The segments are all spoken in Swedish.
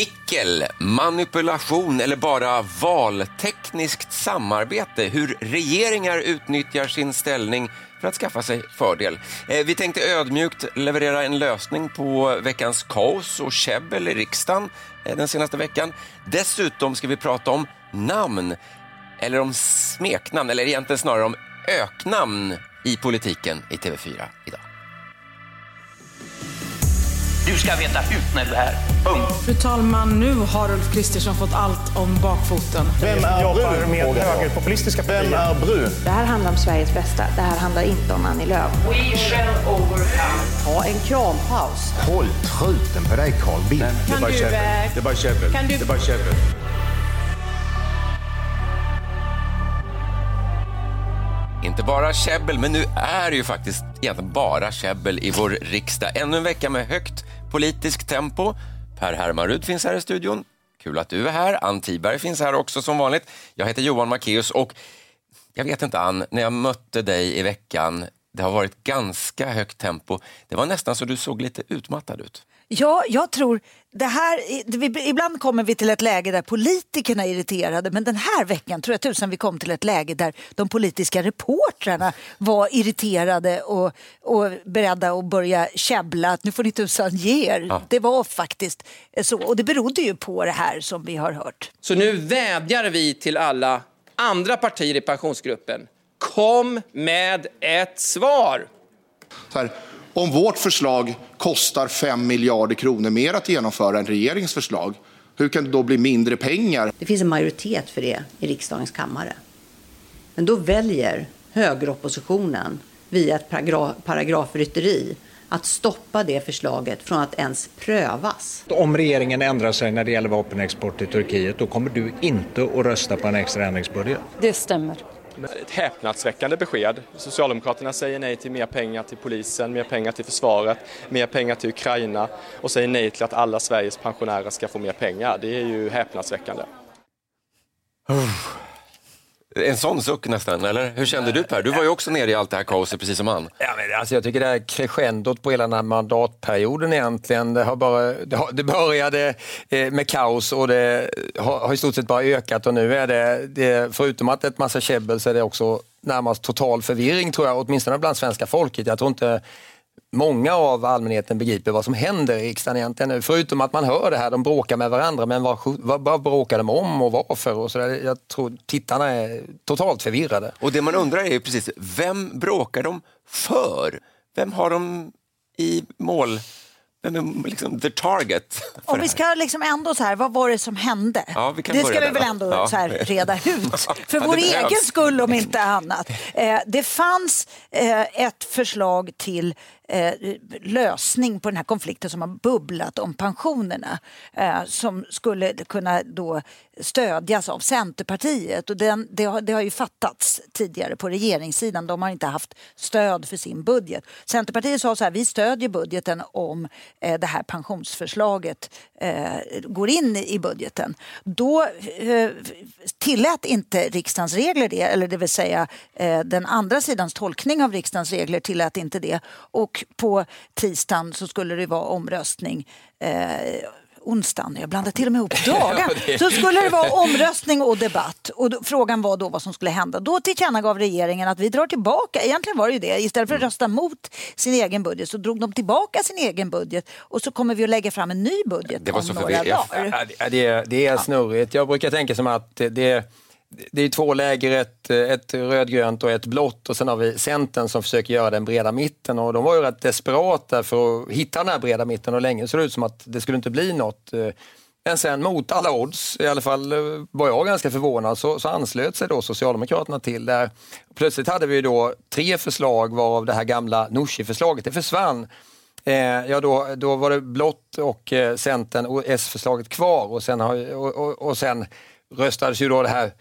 Mickel, manipulation eller bara valtekniskt samarbete. Hur regeringar utnyttjar sin ställning för att skaffa sig fördel. Eh, vi tänkte ödmjukt leverera en lösning på veckans kaos och käbbel i riksdagen eh, den senaste veckan. Dessutom ska vi prata om namn, eller om smeknamn, eller egentligen snarare om öknamn i politiken i TV4 idag. Du ska veta hut när du är här. Punkt. Fru talman, nu har Ulf Kristersson fått allt om bakfoten. Vem är jobbar Bru? med högerpopulistiska Vem är Bru? Det här handlar om Sveriges bästa. Det här handlar inte om Annie Lööf. We shall overcome. Ta en krampaus. Håll truten på dig Carl Bildt. Kan du, eh, Det är bara käbbel. Det är bara käbbel. Inte bara käbbel, men nu är det ju faktiskt egentligen bara käbbel i vår riksdag. Ännu en vecka med högt politiskt tempo. Per Hermarud finns här i studion. Kul att du är här. Ann Tiberg finns här också som vanligt. Jag heter Johan Macéus och jag vet inte Ann, när jag mötte dig i veckan, det har varit ganska högt tempo. Det var nästan så du såg lite utmattad ut. Ja, jag tror det här, det- vi- ibland kommer vi till ett läge där politikerna är irriterade men den här veckan tror jag tusan vi kom till ett läge där de politiska reportrarna var irriterade och, och beredda att börja käbbla att nu får ni tusan ge er. Det var faktiskt så och det berodde ju på det här som vi har hört. Så nu vädjar vi till alla andra partier i pensionsgruppen. Kom med ett svar! Så här, om vårt förslag kostar 5 miljarder kronor mer att genomföra än regeringens förslag, hur kan det då bli mindre pengar? Det finns en majoritet för det i riksdagens kammare. Men då väljer högeroppositionen via ett paragra- paragrafrytteri att stoppa det förslaget från att ens prövas. Om regeringen ändrar sig när det gäller vapenexport till Turkiet då kommer du inte att rösta på en extra ändringsbudget. Det stämmer. Ett häpnadsväckande besked. Socialdemokraterna säger nej till mer pengar till polisen, mer pengar till försvaret, mer pengar till Ukraina och säger nej till att alla Sveriges pensionärer ska få mer pengar. Det är ju häpnadsväckande. En sån suck nästan, eller? Hur kände du Per? Du var ju också nere i allt det här kaoset precis som han. Ja, men alltså jag tycker det här crescendot på hela den här mandatperioden egentligen, det, har bara, det, har, det började eh, med kaos och det har, har i stort sett bara ökat och nu är det, det förutom att det är ett massa käbbel så är det också närmast total förvirring tror jag, åtminstone bland svenska folket. Jag tror inte många av allmänheten begriper vad som händer i riksdagen egentligen nu. Förutom att man hör det här, de bråkar med varandra, men vad, vad, vad bråkar de om och varför? Och så där. Jag tror tittarna är totalt förvirrade. Och det man undrar är ju precis, vem bråkar de för? Vem har de i mål? Vem är liksom the target? Om vi ska liksom ändå så här, vad var det som hände? Ja, vi kan det ska vi väl då. ändå Ja. så här reda ut. För Ja, vår egen skull om inte annat. Eh, det fanns eh, ett förslag till eh, lösning på den här konflikten som har bubblat om pensionerna eh, som skulle kunna då stödjas av Centerpartiet. Och den, det, har, det har ju fattats tidigare på regeringssidan. De har inte haft stöd för sin budget. Centerpartiet sa så här, vi stödjer budgeten om eh, det här pensionsförslaget eh, går in i budgeten. Då eh, tillät inte riksdagens regler det, eller det vill säga eh, den andra sidans tolkning av riksdagens regler tillät inte det. Och på tisdagen så skulle det vara omröstning eh, onsdagen, jag blandar till och med ihop dagar, så skulle det vara omröstning och debatt. Och då, frågan var då vad som skulle hända. Då tillkännagav regeringen att vi drar tillbaka, egentligen var det ju det, istället för att rösta mot sin egen budget så drog de tillbaka sin egen budget och så kommer vi att lägga fram en ny budget Det var om så några dagar. Ja, det, det är snurrigt. Jag brukar tänka som att det, det är två läger, ett, ett rödgrönt och ett blått och sen har vi Centern som försöker göra den breda mitten och de var ju rätt desperata för att hitta den här breda mitten och länge såg det ut som att det skulle inte bli något. Men sen mot alla odds, i alla fall var jag ganska förvånad, så, så anslöt sig då Socialdemokraterna till där. Plötsligt hade vi då tre förslag varav det här gamla Nooshi-förslaget, det försvann. Eh, ja, då, då var det blått och eh, Centern och S-förslaget kvar och sen, har, och, och, och sen röstades ju då det här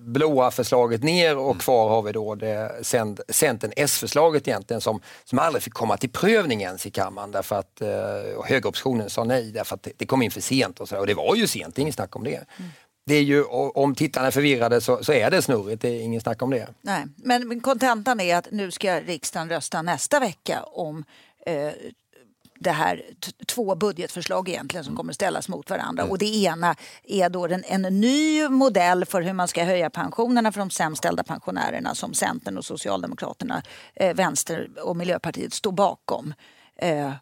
blåa förslaget ner och kvar har vi då det cent- Centern S-förslaget egentligen som, som aldrig fick komma till prövning ens i kammaren därför att eh, och högeroppositionen sa nej därför att det, kom in för sent och så och det var ju sent, inget snack om det. Det är ju, om tittarna är förvirrade så, så är det snurrigt, det är ingen snack om det. Nej, men men kontentan är att nu ska riksdagen rösta nästa vecka om eh, det här två budgetförslag egentligen som kommer ställas mot varandra. Och det ena är då den, en ny modell för hur man ska höja pensionerna för de sämst ställda pensionärerna som Centern och Socialdemokraterna, eh, Vänster och Miljöpartiet står bakom. Eh,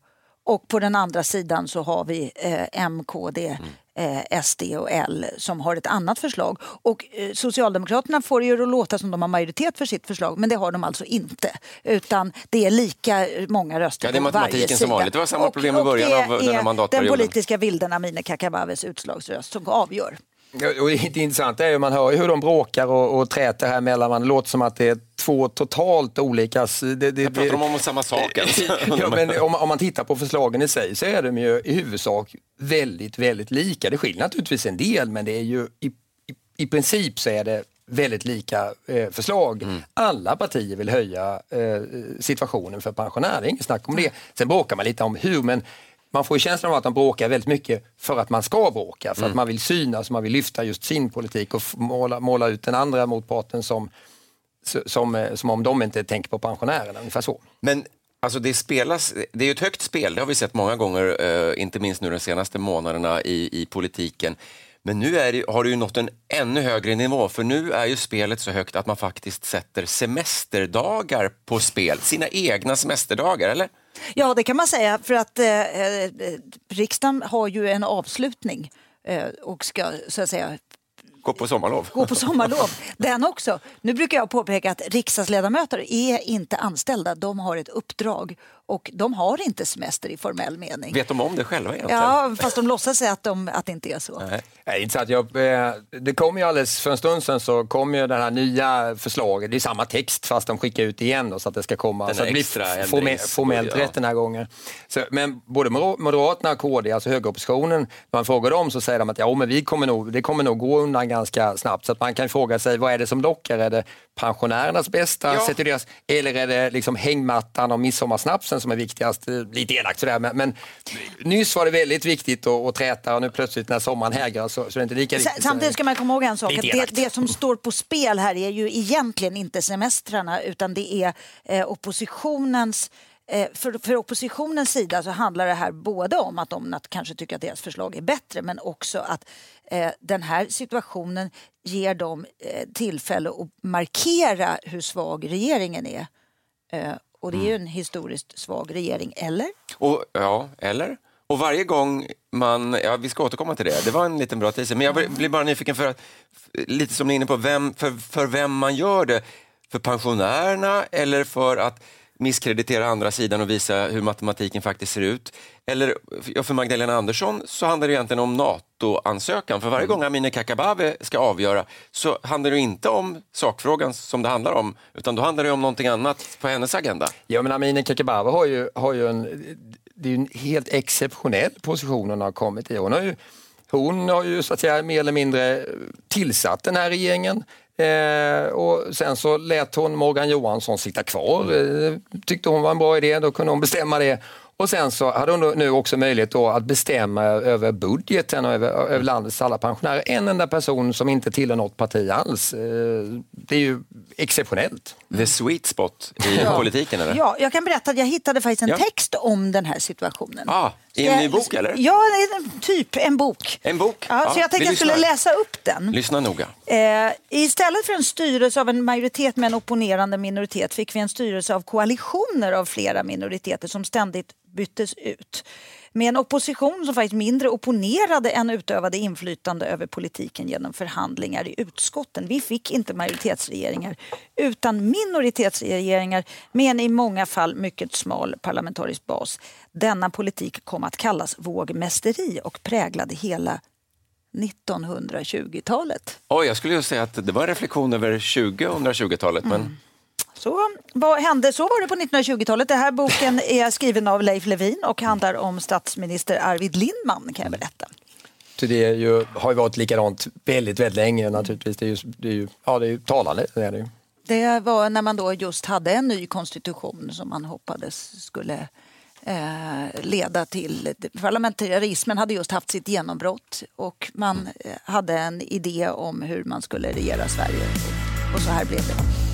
och på den andra sidan så har vi eh, M, KD, eh, SD och L som har ett annat förslag. Och eh, Socialdemokraterna får det ju att låta som de har majoritet för sitt förslag men det har de alltså inte. Utan det är lika många röster Ja, det är på varje matematiken sida. som vanligt. Det var samma Och- problem i början det av den här är mandatperioden. Den politiska bilden Amineh Kakabavehs utslagsröst som avgör. Och det intressanta är ju man hör ju hur de bråkar och, och träter här mellan man. Det låter som att det är två totalt olika... s- Det, det, Pratar de om samma sak ja, men om, om man tittar på förslagen i sig så är de ju i huvudsak väldigt, väldigt lika. Det skiljer naturligtvis en del men det är ju i, i, i princip så är det väldigt lika eh, förslag. Mm. Alla partier vill höja eh, situationen för pensionärer, det är inget snack om det. Sen bråkar man lite om hur men man får ju känslan av att de bråkar väldigt mycket för att man ska bråka, för Mm. att man vill synas, man vill lyfta just sin politik och måla, måla ut den andra motparten som, som, eh, som om de inte tänker på pensionärerna, ungefär så. Men alltså det spelas, det är ett högt spel, det har vi sett många gånger, eh, inte minst nu de senaste månaderna i, i politiken. Men nu är det, har det ju nått en ännu högre nivå, för nu är ju spelet så högt att man faktiskt sätter semesterdagar på spel, sina egna semesterdagar, eller? Ja, det kan man säga för att eh, eh, riksdagen har ju en avslutning eh, och ska så att säga Gå på sommarlov. gå på sommarlov. Den också. Nu brukar jag påpeka att riksdagsledamöter är inte anställda. De har ett uppdrag och de har inte semester i formell mening. Vet de om det själva egentligen? Ja, fast de låtsas säga att, de, att det inte är så. Nej. Nej, inte så att jag, eh, det kom ju alldeles för en stund sedan så kom ju det här nya förslaget. Det är samma text fast de skickar ut igen då, så att det ska komma. Den så att det blir extra forme- ändringsbudget, formellt ja. rätt den här gången. Så, men både Mo- Moderaterna och KD, alltså högeroppositionen, när man frågar dem så säger de att ja, men vi kommer nog, det kommer nog gå undan ganska snabbt. Så att man kan fråga sig vad är det som lockar? Är det pensionärernas bästa, Ja. sett deras, eller är det liksom hängmattan och midsommarsnapsen som är viktigast? Lite elakt sådär, men, men nyss var det väldigt viktigt att, att träta och nu plötsligt när sommaren hägrar så, så är det inte lika viktigt. Samtidigt ska man komma ihåg en sak. Att det, det som står på spel här är ju egentligen inte semestrarna utan det är eh, oppositionens för, för oppositionens sida så handlar det här både om att de kanske tycker att deras förslag är bättre men också att eh, den här situationen ger dem eh, tillfälle att markera hur svag regeringen är. Eh, och det är ju en historiskt svag regering, eller? Och, ja, eller? Och varje gång man, ja vi ska återkomma till det, det var en liten bra teaser, men jag blir- blir bara nyfiken för, att- lite som ni är inne på, vem, för, för vem man gör det. För pensionärerna eller för att misskreditera andra sidan och visa hur matematiken faktiskt ser ut. Eller för Magdalena Andersson så handlar det egentligen om NATO-ansökan. För varje gång Amineh Kakabaveh ska avgöra så handlar det inte om sakfrågan som det handlar om, utan då handlar det om någonting annat på hennes agenda. Ja, men Amineh Kakabaveh har ju, har ju en, det är en helt exceptionell position hon har kommit i. Hon har ju, hon har ju så att säga mer eller mindre tillsatt den här regeringen. Eh, och sen så lät hon Morgan Johansson sitta kvar. Eh, tyckte hon var en bra idé, då kunde hon bestämma det. Och sen så hade hon nu också möjlighet då att bestämma över budgeten och över, över landets alla pensionärer. En enda person som inte tillhör något parti alls. Eh, det är ju exceptionellt. The sweet spot i politiken eller? Ja, jag kan berätta att jag hittade faktiskt en Ja. text om den här situationen. Ah, i en Så ny bok eller? Ja, det är en- typ en bok. En bok? Ja, så jag tänkte vi jag skulle läsa upp den. Lyssna noga. Eh, istället för en styrelse av en majoritet med en opponerande minoritet fick vi en styrelse av koalitioner av flera minoriteter som ständigt byttes ut. Med en opposition som faktiskt mindre opponerade än utövade inflytande över politiken genom förhandlingar i utskotten. Vi fick inte majoritetsregeringar utan minoritetsregeringar med en i många fall mycket smal parlamentarisk bas. Denna politik kom att kallas vågmästeri och präglade hela 1920-talet. Oj, jag skulle ju säga att det var en reflektion över 2020-talet, men Så vad hände? Så var det på 1920-talet. Den här boken är skriven av Leif Levin och handlar om statsminister Arvid Lindman kan jag berätta. Så det ju, har ju varit likadant väldigt, väldigt länge naturligtvis. Det är ju, det är ju, ja, det är ju talande. Det är det ju. Det var när man då just hade en ny konstitution som man hoppades skulle eh, leda till... Parlamentarismen hade just haft sitt genombrott och man eh, hade en idé om hur man skulle regera Sverige. Och så här blev det.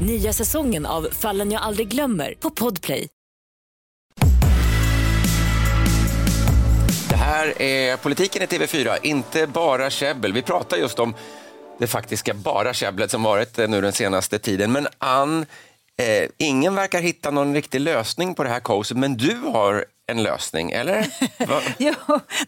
Nya säsongen av Fallen jag aldrig glömmer på Podplay. Det här är Politiken i TV4, inte bara käbbel. Vi pratar just om det faktiska bara käbblet som varit eh, nu den senaste tiden. Men Ann, eh, ingen verkar hitta någon riktig lösning på det här kaoset, men du har en lösning, eller? jo,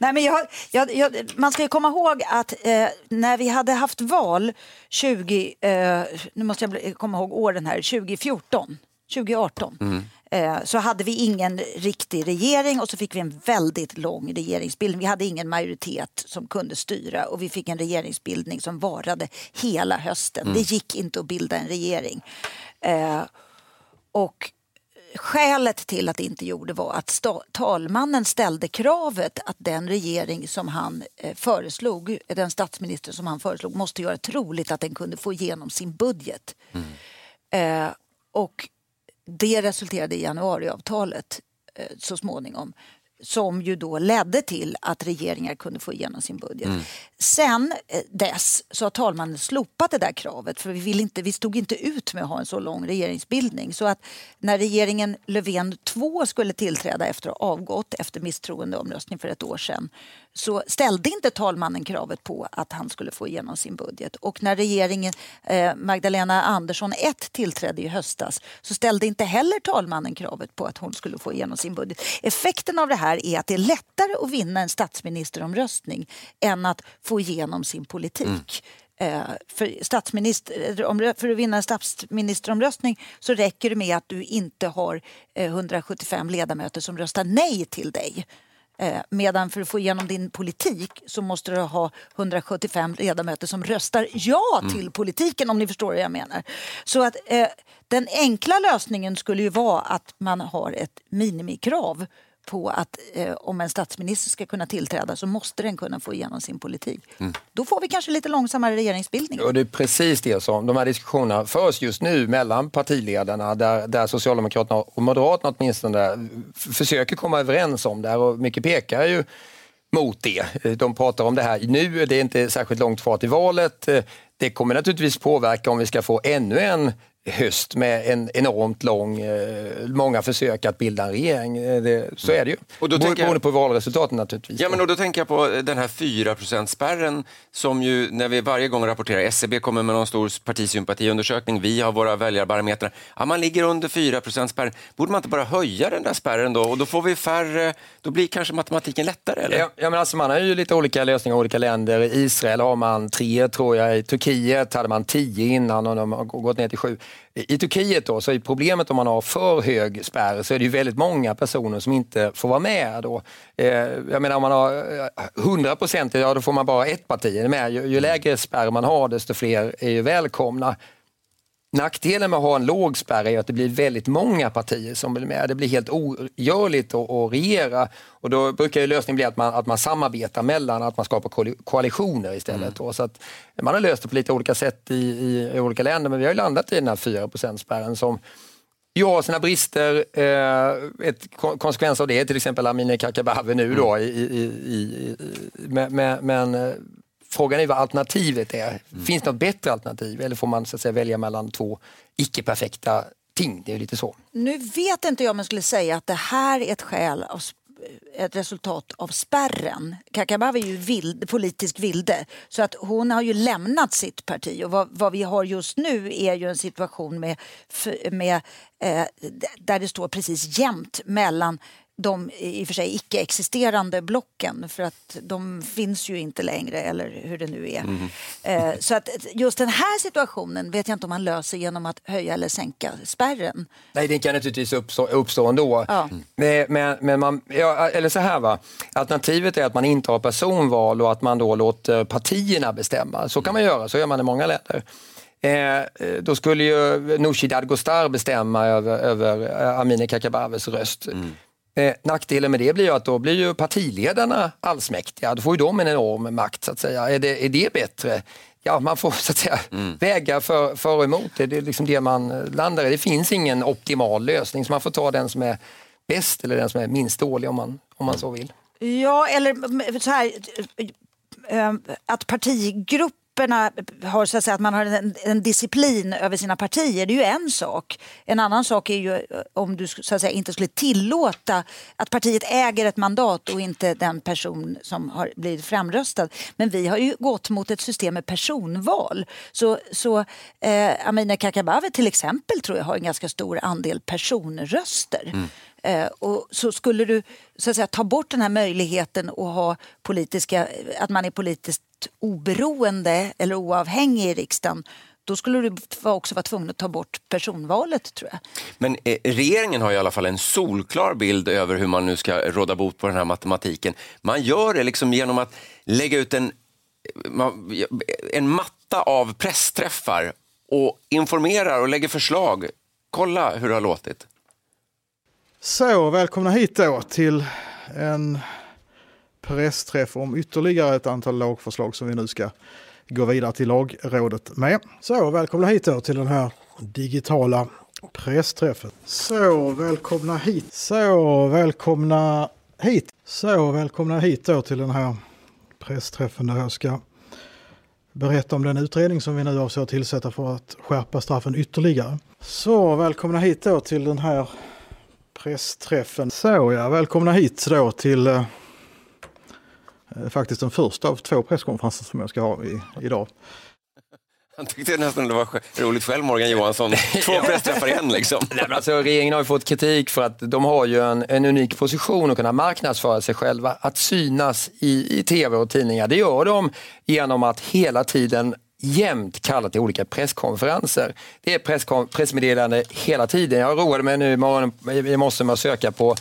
nej men jag, jag, jag, man ska ju komma ihåg att eh, när vi hade haft val 20, eh, nu måste jag komma ihåg åren här, 2014, 2018. Mm. Eh, så hade vi ingen riktig regering och så fick vi en väldigt lång regeringsbildning. Vi hade ingen majoritet som kunde styra och vi fick en regeringsbildning som varade hela hösten. Mm. Det gick inte att bilda en regering. Eh, och skälet till att det inte gjorde var att talmannen ställde kravet att den regering som han eh, föreslog, den statsminister som han föreslog, måste göra troligt att den kunde få igenom sin budget. Mm. och det resulterade i januariavtalet eh, så småningom som ju då ledde till att regeringar kunde få igenom sin budget. Mm. Sen eh, dess så har talmannen slopat det där kravet för vi, vill inte, vi stod inte ut med att ha en så lång regeringsbildning. Så att när regeringen Löfven 2 skulle tillträda efter att ha avgått efter misstroendeomröstning för ett år sedan så ställde inte talmannen kravet på att han skulle få igenom sin budget. Och när regeringen eh, Magdalena Andersson 1 tillträdde i höstas så ställde inte heller talmannen kravet på att hon skulle få igenom sin budget. Effekten av det här är att det är lättare att vinna en statsministeromröstning än att få igenom sin politik. Mm. För, statsminister, för att vinna en statsministeromröstning så räcker det med att du inte har 175 ledamöter som röstar nej till dig. Eh, medan för att få igenom din politik så måste du ha 175 ledamöter som röstar ja mm. till mm. politiken om ni förstår vad jag menar. Så att eh, den enkla lösningen skulle ju vara att man har ett minimikrav på att eh, om en statsminister ska kunna tillträda så måste den kunna få igenom sin politik. Mm. Då får vi kanske lite långsammare regeringsbildning. Och det är precis det som de här diskussionerna förs just nu mellan partiledarna där, där Socialdemokraterna och Moderaterna åtminstone försöker komma överens om det här och mycket pekar ju mot det. De pratar om det här nu, det är inte särskilt långt kvar till valet. Det kommer naturligtvis påverka om vi ska få ännu en höst med en enormt lång, eh, många försök att bilda en regering. Eh, det, så är det ju. Och då Beroende jag... på valresultaten naturligtvis. Ja, men då, då tänker jag på den här 4 spärren som ju när vi varje gång rapporterar, SCB e kommer med någon stor partisympatiundersökning, vi har våra väljarbarometrar, ja, man ligger under 4 spärren. Borde man inte bara höja den där spärren då och då får vi färre, då blir kanske matematiken lättare? Eller? Ja, ja men alltså man har ju lite olika lösningar i olika länder. I Israel har man tre tror jag, i Turkiet hade man tio innan och de har gått ner till sju. I Turkiet då, så är problemet om man har för hög spärr så är det ju väldigt många personer som inte får vara med. Då. Eh, jag menar om man har eh, 100 procent, ja då får man bara ett parti med. Ju, ju lägre spärr man har desto fler är ju välkomna. Nackdelen med att ha en låg spärr är att det blir väldigt många partier som blir med. Det blir helt ogörligt att, att regera och då brukar ju lösningen bli att man, att man samarbetar mellan, att man skapar koalitioner istället. Mm. Så att man har löst det på lite olika sätt i, i, i olika länder men vi har landat i den här 4 spärren som ju har sina brister. Eh, ett konsekvens av det är till exempel Amineh Kakabaveh nu då. Mm. I, i, i, men, men eh, Frågan är vad alternativet är. Mm. Finns det något bättre alternativ eller får man så att säga, välja mellan två icke-perfekta ting? Det är lite så. Nu vet inte jag om jag skulle säga att det här är ett skäl av ett resultat av spärren. Kakabaveh är ju vild, politisk vilde så att hon har ju lämnat sitt parti och vad, vad vi har just nu är ju en situation med, med eh, där det står precis jämnt mellan de i och för sig icke-existerande blocken för att de finns ju inte längre eller hur det nu är. Mm. Eh, så att just den här situationen vet jag inte om man löser genom att höja eller sänka spärren. Nej, det kan naturligtvis uppstå, uppstå ändå. Ja. Men, men, men man, ja, eller så här va, alternativet är att man inte har personval och att man då låter partierna bestämma. Så kan man göra, så gör man i många länder. Eh, då skulle ju Nooshi Dadgostar bestämma över, över Amineh Kakabavehs röst. Mm. Eh, nackdelen med det blir ju att då blir ju partiledarna allsmäktiga. Då får ju de en enorm makt så att säga. Är det, är det bättre? Ja, man får så att säga väga för, för och emot. Det, det är liksom det man landar i. Det finns ingen optimal lösning så man får ta den som är bäst eller den som är minst dålig om man, om man så vill. Ja, eller så här, eh, att partigrupperna har så att, säga, att man har en, en disciplin över sina partier, det är ju en sak. En annan sak är ju eh, om du så att säga, inte skulle tillåta att partiet äger ett mandat och inte den person som har blivit framröstad. Men vi har ju gått mot ett system med personval. Så, så eh, Amineh Kakabaveh till exempel tror jag har en ganska stor andel personröster. Eh, och så skulle du så att säga, ta bort den här möjligheten att ha politiska, att man är politiskt oberoende eller oavhängig i riksdagen då skulle du också vara tvungen att ta bort personvalet tror jag. Men eh, regeringen har i alla fall en solklar bild över hur man nu ska råda bot på den här matematiken. Man gör det liksom genom att lägga ut en, man- en matta av pressträffar och informerar och lägger förslag. Kolla hur det har låtit. Så, välkomna hit då till en pressträff om ytterligare ett antal lagförslag som vi nu ska gå vidare till lagrådet med. Så, välkomna hit då till den här digitala pressträffen. Så, välkomna hit. Så, välkomna hit. Så, välkomna hit då till den här pressträffen där jag ska berätta om den utredning som vi nu avser att tillsätta för att skärpa straffen ytterligare. Så, välkomna hit då till den här pressträffen. Så ja, välkomna hit då till eh, faktiskt den första av två presskonferenser som jag ska ha i, idag. Han tyckte nästan det var roligt själv, Morgan Johansson. Två pressträffar igen liksom. Nej, men alltså, regeringen har ju fått kritik för att de har ju en, en unik position att kunna marknadsföra sig själva. Att synas i, i tv och tidningar, det gör de genom att hela tiden jämt kalla till olika presskonferenser. Det är pressmeddelande hela tiden. Jag roade mig nu i, morgon, i morse med att söka på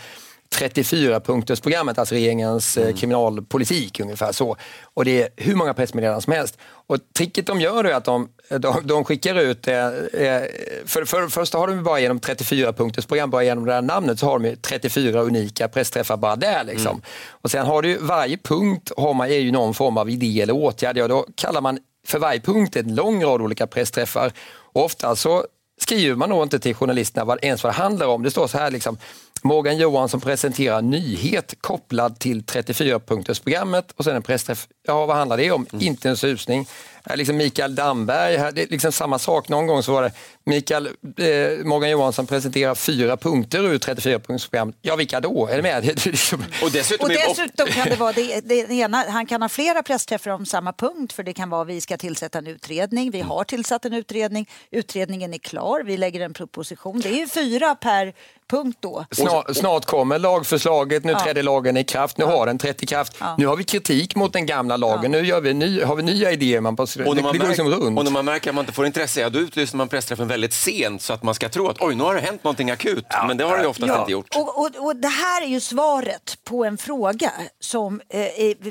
34-punktersprogrammet, alltså regeringens eh, kriminalpolitik ungefär så. Och det är hur många pressmeddelanden som helst. Och tricket de gör är att de, de, de skickar ut, eh, eh, för, för det första har de bara genom 34-punktersprogram, bara genom det här namnet så har de ju 34 unika pressträffar bara där liksom. Och sen har du varje punkt har man, är ju någon form av idé eller åtgärd. Ja, då kallar man för varje punkt en lång rad olika pressträffar. Och ofta så skriver man nog inte till journalisterna vad, ens vad det handlar om. Det står så här liksom, Morgan Johansson presenterar nyhet kopplad till 34-punktersprogrammet och sen en pressträff. Ja, vad handlar det om? Inte en susning. Eh, Liksom Mikael Damberg, här, det är liksom samma sak. Någon gång så var det Mikael, eh, Morgan Johansson presenterar fyra punkter ur 34-punktersprogrammet. Ja, vilka då? Är det med? Och dessutom, Och dessutom kan det vara det, det ena, han kan ha flera pressträffar om samma punkt för det kan vara vi ska tillsätta en utredning, vi har tillsatt en utredning, utredningen är klar, vi lägger en proposition. Det är ju fyra per punkt då. Snart, snart kommer lagförslaget, nu Ja. trädde lagen i kraft, nu har den trätt i kraft. Ja. Nu har vi kritik mot den gamla lagen, nu gör vi ny, har vi nya idéer. Man på, Och det, när, det man går liksom och när man märker att man inte får intresse, ja, då utlyser man pressträffen väldigt sent så att man ska tro att oj, nu har det hänt någonting akut. Men det har det ju oftast inte gjort. Och, och, och det här är ju svaret på en fråga som eh,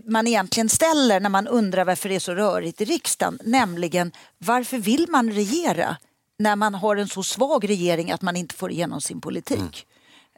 man egentligen ställer när man undrar varför det är så rörigt i riksdagen. Nämligen varför vill man regera när man har en så svag regering att man inte får igenom sin politik?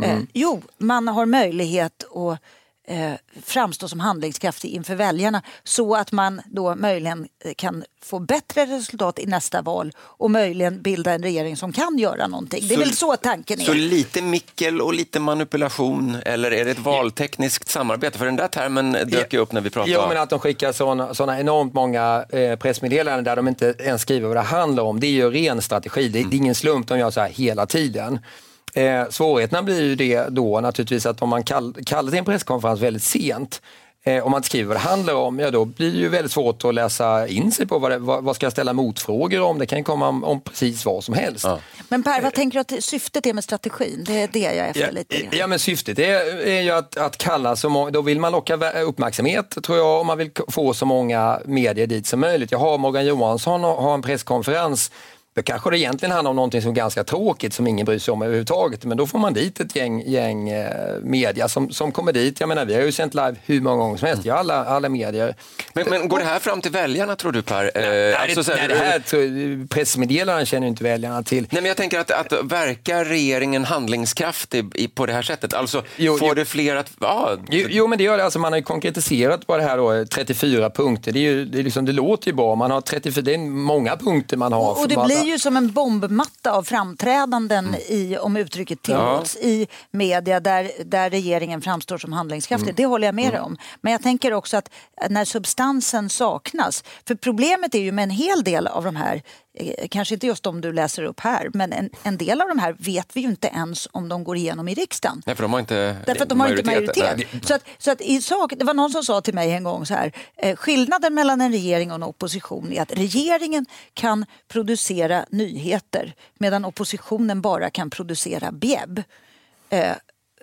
Mm. Eh, jo, man har möjlighet att eh, framstå som handlingskraftig inför väljarna så att man då möjligen eh, kan få bättre resultat i nästa val och möjligen bilda en regering som kan göra någonting. Det är Så- väl så tanken är. Så lite mickel och lite manipulation, eller är det ett valtekniskt samarbete? För den där termen dök ju upp när vi pratade Jo, men att de skickar såna, såna enormt många eh, pressmeddelanden där de inte ens skriver vad det handlar om. Det är ju ren strategi. Det, det är ingen slump de gör så här hela tiden. Eh, svårigheterna blir ju det då naturligtvis att om man kall, kallar till en presskonferens väldigt sent eh, om man inte skriver vad det handlar om, ja då blir det ju väldigt svårt att läsa in sig på vad, det, vad, vad ska jag ställa motfrågor om. Det kan ju komma om, om precis vad som helst. Men Per, vad tänker du att syftet är med strategin? Det är det jag är efter Ja, lite. grann. ja men syftet är, är ju att, att kalla så många, då vill man locka uppmärksamhet tror jag och man vill få så många medier dit som möjligt. Jag har Morgan Johansson och har en presskonferens Då kanske det egentligen handlar om någonting som är ganska tråkigt som ingen bryr sig om överhuvudtaget. Men då får man dit ett gäng, gäng eh, media som, som kommer dit. Jag menar, vi har ju sänt live hur många gånger som helst i alla, alla medier. Men, men går det här fram till väljarna tror du Per? Eh, alltså, så det, här- nej, det här tror- pressmeddelanden känner inte väljarna till. Nej, men jag tänker att, att verkar regeringen handlingskraftig på det här sättet? Alltså, Jo, får jo. det fler att... Ja, Jo, jo, men det gör det. Alltså, man har ju konkretiserat på det här då, 34 punkter. Det, är ju, det, är liksom, det låter ju bra. Man har 34, det är många punkter man har. Och det Man- blir ju som en bombmatta av framträdanden, Mm. i, om uttrycket tillåts, i media där, där regeringen framstår som handlingskraftig. Mm. Det håller jag med dig om. Men jag tänker också att när substansen saknas, för problemet är ju med en hel del av de här Kanske inte just de du läser upp här, men en, en del av de här vet vi ju inte ens om de går igenom i riksdagen. Nej, för de har inte Därför att de har inte majoritet. Nej. Så att, så att i sak, det var någon som sa till mig en gång så här, eh, skillnaden mellan en regering och en opposition är att regeringen kan producera nyheter medan oppositionen bara kan producera bjäbb. Eh,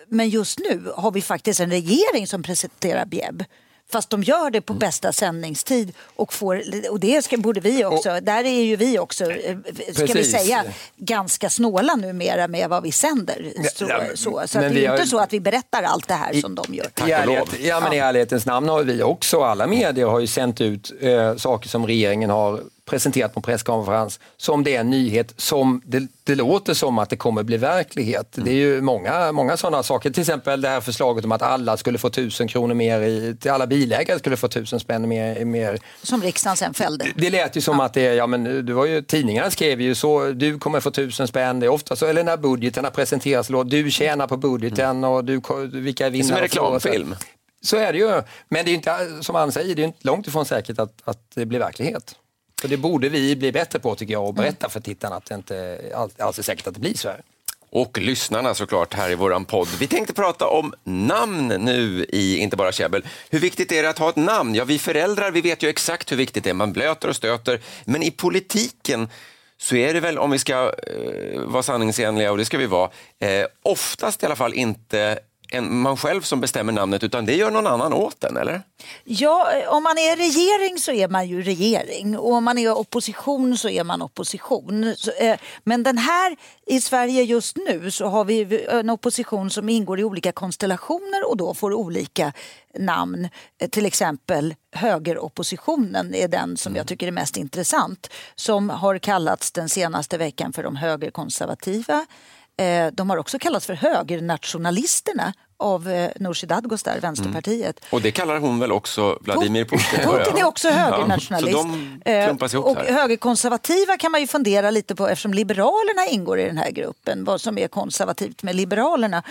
men just nu har vi faktiskt en regering som presenterar bjäbb. Fast de gör det på bästa sändningstid och, får, och det ska, borde vi också, där är ju vi också, eh, ska vi Precis. säga, ganska snåla numera med vad vi sänder. Så, Ja, men- så, så men att det är vi ju har- inte så att vi berättar allt det här som de gör. I, ärlighet, ja, men I ärlighetens namn har vi också, alla medier har ju sänt ut eh, saker som regeringen har presenterat på presskonferens som det är en nyhet som det, det låter som att det kommer bli verklighet. Det är ju många, många sådana saker, till exempel det här förslaget om att alla skulle få tusen kronor mer, i, till alla bilägare skulle få tusen spänn mer, mer Som riksdagen sen fällde. det lät ju som att det, ja men det var ju, tidningarna skrev ju så, du kommer få tusen spänn, det är ofta så, eller när budgeterna presenteras, då, du tjänar på budgeten och du, vilka är Det är som vinnare en reklamfilm. Så är det ju, men det är inte, som han säger, det är inte långt ifrån säkert att, att det blir verklighet. Så det borde vi bli bättre på tycker jag och berätta för tittarna att det inte alls alls är säkert att det blir så här. Och lyssnarna såklart här i våran podd. Vi tänkte prata om namn nu i Inte bara käbbel. Hur viktigt är det att ha ett namn? Ja, vi föräldrar vi vet ju exakt hur viktigt det är. Man blöter och stöter. Men i politiken så är det väl, om vi ska eh, vara sanningsenliga, och det ska vi vara, eh, oftast i alla fall inte en, man själv som bestämmer namnet, utan det gör någon annan åt den, eller? Ja, om man är regering så är man ju regering och om man är opposition så är man opposition. Eh, Men den här i Sverige just nu så har vi en opposition som ingår i olika konstellationer och då får olika namn. Eh, Till exempel högeroppositionen är den som jag tycker är mest intressant som har kallats den senaste veckan för de högerkonservativa. Eh, De har också kallats för högernationalisterna av eh, Nooshi Dadgostar, Vänsterpartiet. Och det kallar hon väl också Vladimir Putin? Putin är också högernationalist. Ja, så de Eh, och här. högerkonservativa kan man ju fundera lite på eftersom Liberalerna ingår i den här gruppen. Vad som är konservativt med Liberalerna.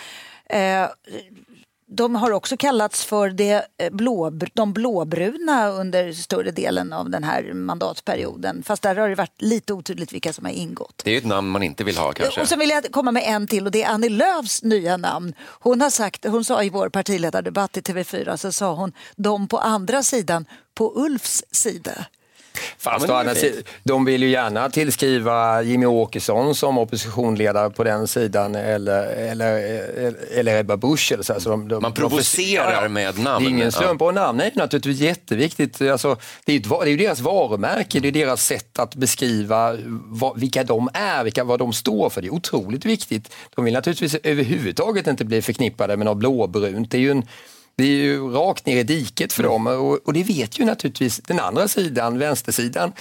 De har också kallats för det eh, blå, de blåbruna under större delen av den här mandatperioden. Fast där har det varit lite otydligt vilka som har ingått. Det är ett namn man inte vill ha kanske. Och så vill jag komma med en till och det är Annie Lööfs nya namn. Hon har sagt, hon sa i vår partiledardebatt i TV4 så sa hon de på andra sidan på Ulfs sida. Fast Ja, sidan, de vill ju gärna tillskriva Jimmy Åkesson som oppositionsledare på den sidan eller, eller, eller Ebba Busch. Eller så. här. Så de, de, Man provocerar ja, med namn. Det är ingen Ja. slump och namn är ju naturligtvis jätteviktigt. Alltså, det, är ju det är ju deras varumärke, det är deras sätt att beskriva vad, vilka de är, vilka, vad de står för. Det är otroligt viktigt. De vill naturligtvis överhuvudtaget inte bli förknippade med något blåbrunt. Det är ju en, det är ju rakt ner i diket för dem. Och, och det vet ju naturligtvis den andra sidan, vänstersidan,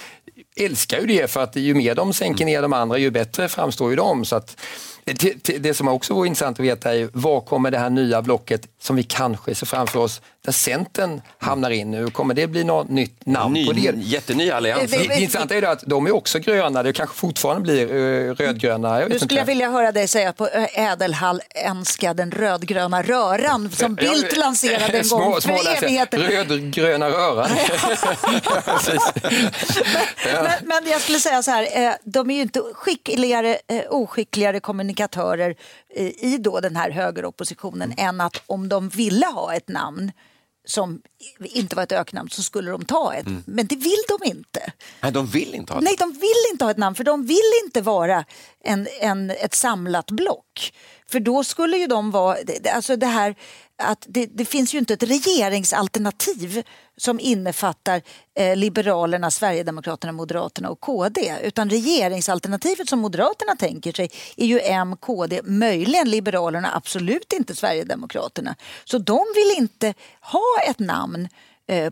älskar ju det för att ju mer de sänker ner de andra ju bättre framstår ju de. Så att, det, det- som också vore intressant att veta är var kommer det här nya blocket som vi kanske ser framför oss, där Centern hamnar in nu, kommer det bli något nytt namn Ny, på det? jätteny allians. Det, det intressanta är ju att de är också gröna, det kanske fortfarande blir uh, rödgröna. Jag vet Nu inte. skulle jag vilja höra dig säga på ö, ädelhalländska den rödgröna röran som Bildt lanserade en gång Små, för läser. evigheter. Rödgröna röran. Ja. Men, men jag skulle säga så här, eh, de är ju inte skickligare, eh, oskickligare kommunikatörer eh, i då den här högeroppositionen än att om de ville ha ett namn som inte var ett öknamn så skulle de ta ett. Mm. Men det vill de inte. Nej, de vill inte ha det. Nej, de vill inte ha ett namn för de vill inte vara en, en, ett samlat block. För då skulle ju de vara, alltså det här att det, det finns ju inte ett regeringsalternativ som innefattar eh, Liberalerna, Sverigedemokraterna, Moderaterna och KD. Utan regeringsalternativet som Moderaterna tänker sig är ju M, KD, möjligen Liberalerna, absolut inte Sverigedemokraterna. Så de vill inte ha ett namn eh,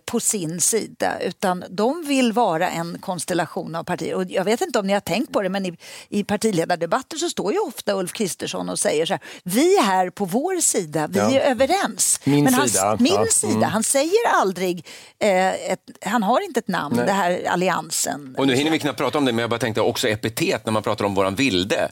på sin sida utan de vill vara en konstellation av partier. Och jag vet inte om ni har tänkt på det men i, i partiledardebatter så står ju ofta Ulf Kristersson och säger så här vi är här på vår sida, vi Ja. är överens. Min men han, sida, Min ja. sida, Mm. han säger aldrig, eh, ett, han har inte ett namn, Nej. det här alliansen. Och nu hinner vi knappt prata om det, men jag bara tänkte också epitet när man pratar om våran vilde.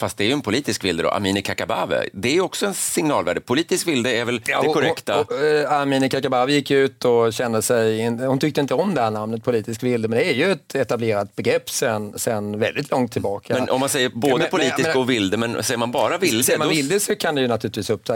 Fast det är ju en politisk vilde då, Amineh Kakabaveh. Det är ju också en signalvärde. Politisk vilde är väl det och- korrekta? Och, och, eh, Amineh Kakabaveh gick ut och kände sig, in- hon tyckte inte om det här namnet politisk vilde, men det är ju ett etablerat begrepp sen, sen väldigt långt tillbaka. Men om man säger både Men- politisk men- och vilde, men säger man bara vilde? Säger man då- vilde så kan det ju naturligtvis upp-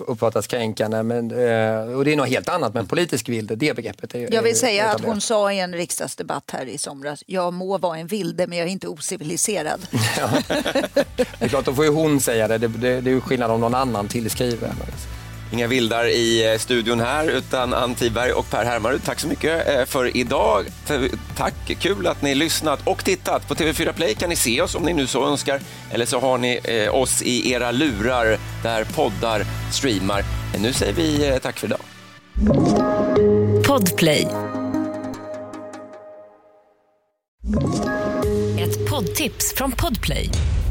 uppfattas kränkande, men, eh, och det är något helt annat, men politisk vilde, det begreppet är Jag vill är säga att etablerat. hon sa i en riksdagsdebatt här i somras, jag må vara en vilde men jag är inte ociviliserad. Det är klart, då får ju hon säga det, det, det, det är ju skillnad om någon annan tillskriver. Inga vildar i eh, studion här, utan Ann Tiberg och Per Hermarud. Tack så mycket eh, för idag. Tack, kul att ni lyssnat och tittat. På TV4 Play kan ni se oss om ni nu så önskar. Eller så har ni eh, oss i era lurar där poddar streamar. Nu säger vi tack för idag. Podplay. Ett poddtips från Podplay.